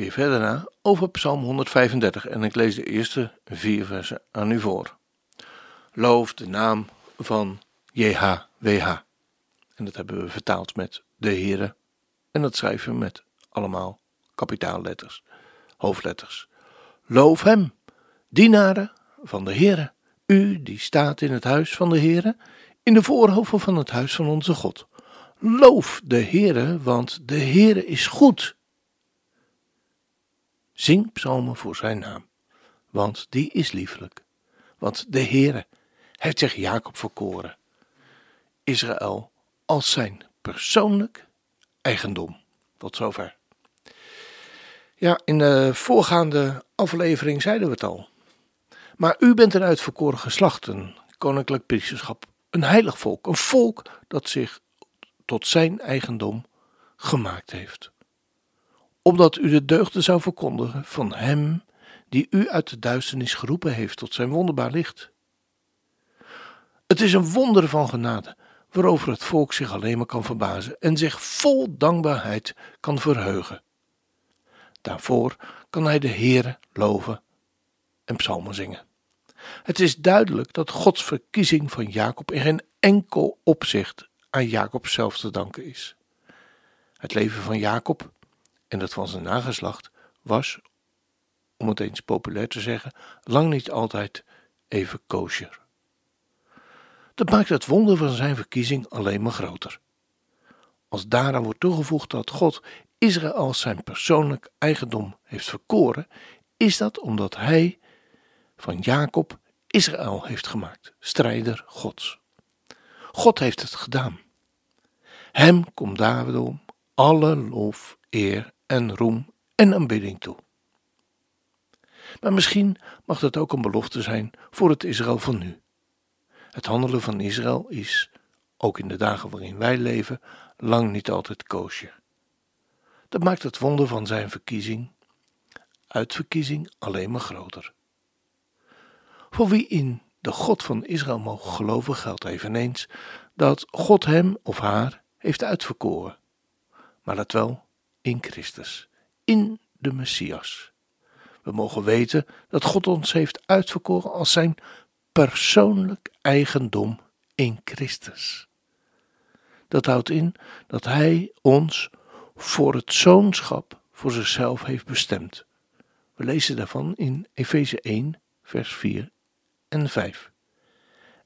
weer verder na over Psalm 135 en ik lees de eerste vier versen aan u voor. Loof de naam van JHWH. En dat hebben we vertaald met de Heere. En dat schrijven we met allemaal kapitaalletters, hoofdletters. Loof hem, dienaren van de Heere. U die staat in het huis van de Heere, in de voorhoven van het huis van onze God. Loof de Heere, want de Heere is goed. Zing psalmen voor zijn naam, want die is liefelijk. Want de Heere heeft zich Jacob verkoren, Israël als zijn persoonlijk eigendom. Tot zover. Ja, in de voorgaande aflevering zeiden we het al. Maar u bent een uitverkoren geslacht, een koninklijk priesterschap, een heilig volk, een volk dat zich tot zijn eigendom gemaakt heeft opdat u de deugden zou verkondigen van Hem die u uit de duisternis geroepen heeft tot zijn wonderbaar licht. Het is een wonder van genade, waarover het volk zich alleen maar kan verbazen en zich vol dankbaarheid kan verheugen. Daarvoor kan hij de Heere loven en psalmen zingen. Het is duidelijk dat Gods verkiezing van Jacob in geen enkel opzicht aan Jacob zelf te danken is. Het leven van Jacob en dat van zijn nageslacht was, om het eens populair te zeggen, lang niet altijd even kosher. Dat maakt het wonder van zijn verkiezing alleen maar groter. Als daaraan wordt toegevoegd dat God Israël zijn persoonlijk eigendom heeft verkoren, is dat omdat hij van Jacob Israël heeft gemaakt, strijder Gods. God heeft het gedaan. Hem komt daarom alle lof, eer en roem en aanbidding toe. Maar misschien mag dat ook een belofte zijn voor het Israël van nu. Het handelen van Israël is, ook in de dagen waarin wij leven, lang niet altijd koosje. Dat maakt het wonder van zijn verkiezing, uitverkiezing, alleen maar groter. Voor wie in de God van Israël mogen geloven, geldt eveneens dat God hem of haar heeft uitverkoren, maar dat wel in Christus, in de Messias. We mogen weten dat God ons heeft uitverkoren als zijn persoonlijk eigendom in Christus. Dat houdt in dat Hij ons voor het zoonschap voor zichzelf heeft bestemd. We lezen daarvan in Efeze 1, vers 4 en 5.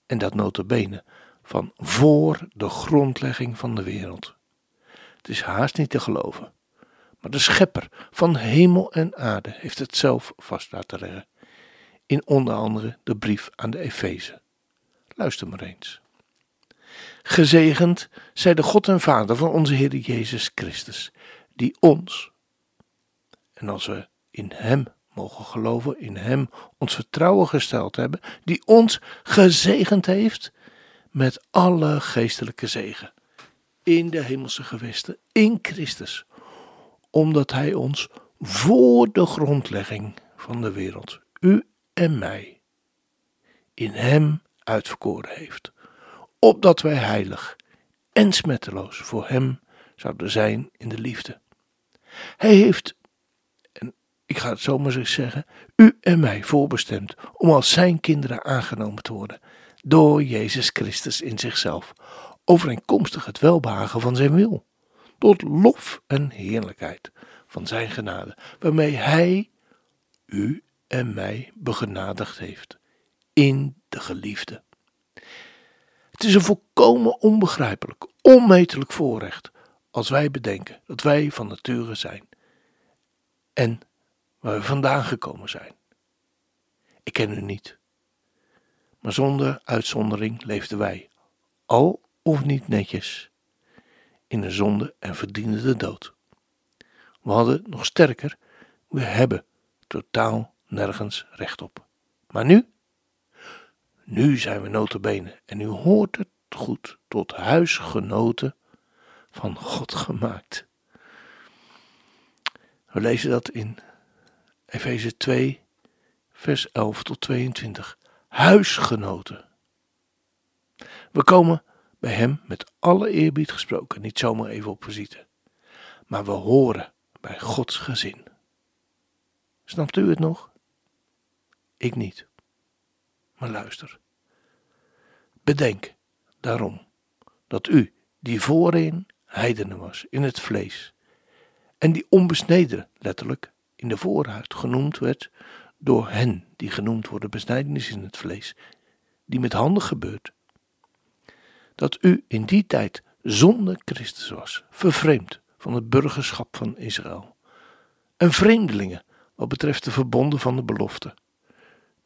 En dat notabene van voor de grondlegging van de wereld. Het is haast niet te geloven. Maar de schepper van hemel en aarde heeft het zelf vast laten leggen. In onder andere de brief aan de Efeze. Luister maar eens. Gezegend zij de God en Vader van onze Heer Jezus Christus, die ons, en als we in Hem mogen geloven, in Hem ons vertrouwen gesteld hebben, die ons gezegend heeft met alle geestelijke zegen in de hemelse gewesten, in Christus omdat Hij ons voor de grondlegging van de wereld, u en mij, in Hem uitverkoren heeft, opdat wij heilig en smetteloos voor Hem zouden zijn in de liefde. Hij heeft, en ik ga het zomaar eens zeggen, u en mij voorbestemd om als Zijn kinderen aangenomen te worden door Jezus Christus in zichzelf, overeenkomstig het welbehagen van Zijn wil tot lof en heerlijkheid van Zijn genade, waarmee Hij u en mij begenadigd heeft in de geliefde. Het is een volkomen onbegrijpelijk, onmetelijk voorrecht als wij bedenken dat wij van nature zijn en waar we vandaan gekomen zijn. Ik ken u niet, maar zonder uitzondering leefden wij, al of niet netjes, in de zonde en verdiende de dood. We hadden nog sterker, we hebben totaal nergens recht op. Maar nu? Nu zijn we notabene, en u hoort het goed, tot huisgenoten van God gemaakt. We lezen dat in Efeze 2, vers 11 tot 22. Huisgenoten. We komen bij Hem met alle eerbied gesproken, niet zomaar even op visite. Maar we horen bij Gods gezin. Snapt u het nog? Ik niet. Maar luister. Bedenk daarom dat u, die voorheen heidenen was in het vlees, en die onbesneden, letterlijk, in de voorhuid genoemd werd door hen die genoemd worden besnijdenis in het vlees, die met handen gebeurt, dat u in die tijd zonder Christus was, vervreemd van het burgerschap van Israël, en vreemdelingen wat betreft de verbonden van de belofte.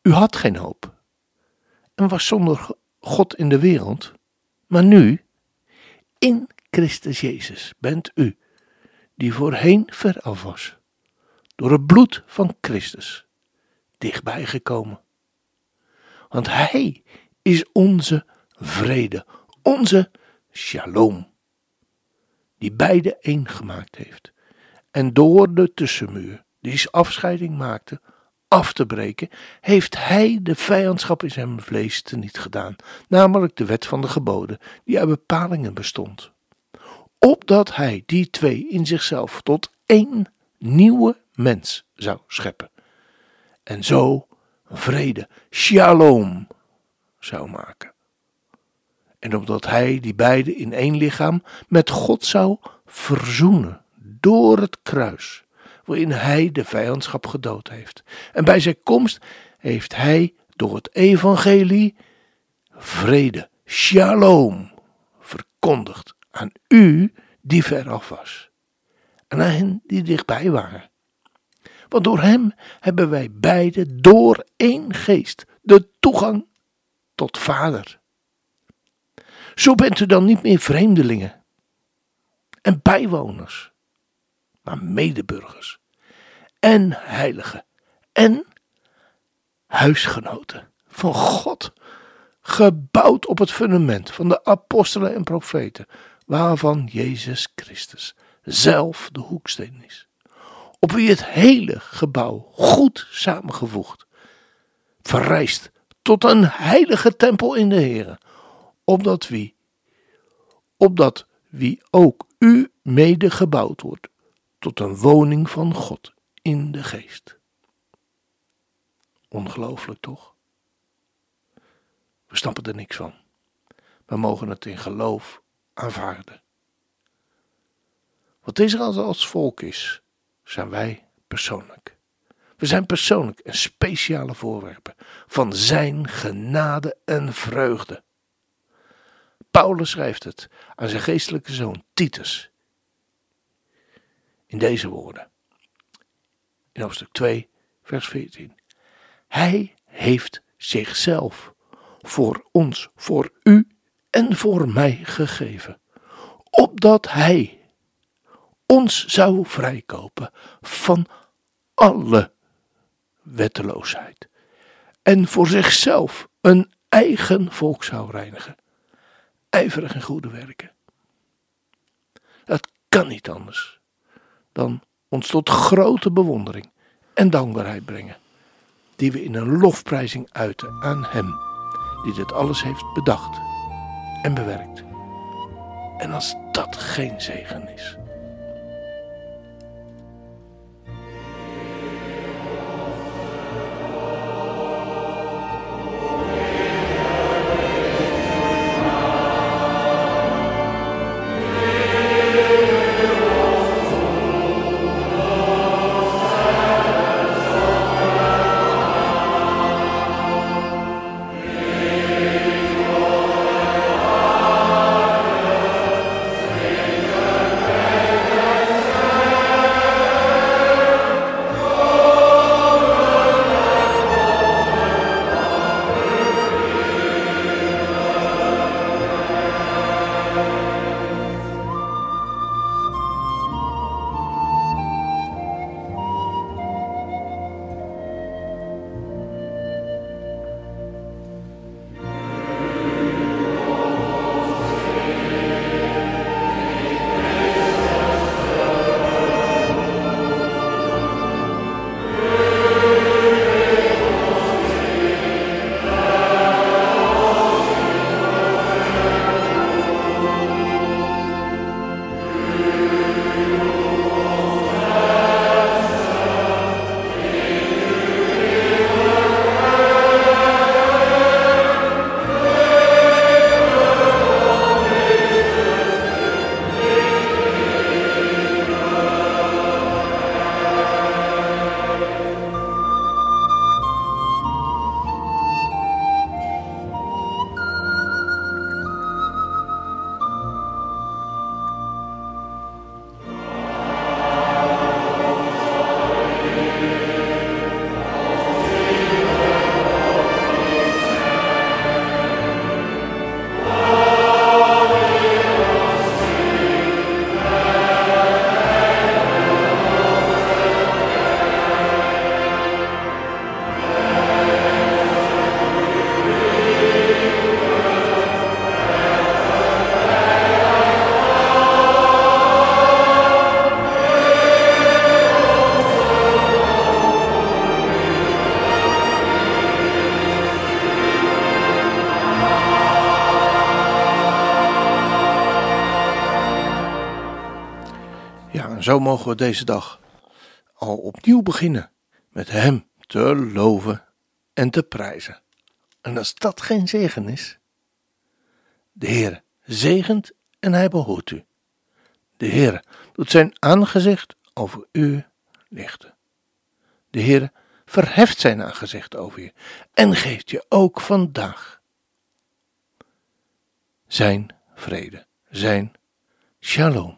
U had geen hoop en was zonder God in de wereld, maar nu, in Christus Jezus, bent u, die voorheen veraf was, door het bloed van Christus, dichtbij gekomen. Want Hij is onze vrede, onze shalom, die beide één gemaakt heeft. En door de tussenmuur, die afscheiding maakte, af te breken, heeft hij de vijandschap in zijn vlees teniet gedaan, namelijk de wet van de geboden, die uit bepalingen bestond. Opdat hij die twee in zichzelf tot één nieuwe mens zou scheppen. En zo vrede, shalom, zou maken. En opdat hij die beide in één lichaam met God zou verzoenen door het kruis waarin hij de vijandschap gedood heeft. En bij zijn komst heeft hij door het evangelie vrede, shalom, verkondigd aan u die veraf was en aan hen die dichtbij waren. Want door hem hebben wij beide door één geest de toegang tot Vader. Zo bent u dan niet meer vreemdelingen en bijwoners maar medeburgers en heiligen en huisgenoten van God, gebouwd op het fundament van de apostelen en profeten, waarvan Jezus Christus zelf de hoeksteen is, op wie het hele gebouw goed samengevoegd verrijst tot een heilige tempel in de Heer, opdat wie, opdat wie ook u mede gebouwd wordt tot een woning van God in de geest. Ongelooflijk toch? We snappen er niks van. We mogen het in geloof aanvaarden. Wat Israël als volk is, zijn wij persoonlijk. We zijn persoonlijk en speciale voorwerpen van Zijn genade en vreugde. Paulus schrijft het aan zijn geestelijke zoon Titus in deze woorden. In hoofdstuk 2, vers 14. Hij heeft zichzelf voor ons, voor u en voor mij gegeven, opdat hij ons zou vrijkopen van alle wetteloosheid en voor zichzelf een eigen volk zou reinigen, ijverig en goede werken. Dat kan niet anders dan ons tot grote bewondering en dankbaarheid brengen, die we in een lofprijzing uiten aan Hem, die dit alles heeft bedacht en bewerkt. En als dat geen zegen is. Zo mogen we deze dag al opnieuw beginnen met Hem te loven en te prijzen. En als dat geen zegen is, de Heer zegent en Hij behoort u. De Heer doet zijn aangezicht over u lichten. De Heer verheft zijn aangezicht over je en geeft je ook vandaag zijn vrede, zijn shalom.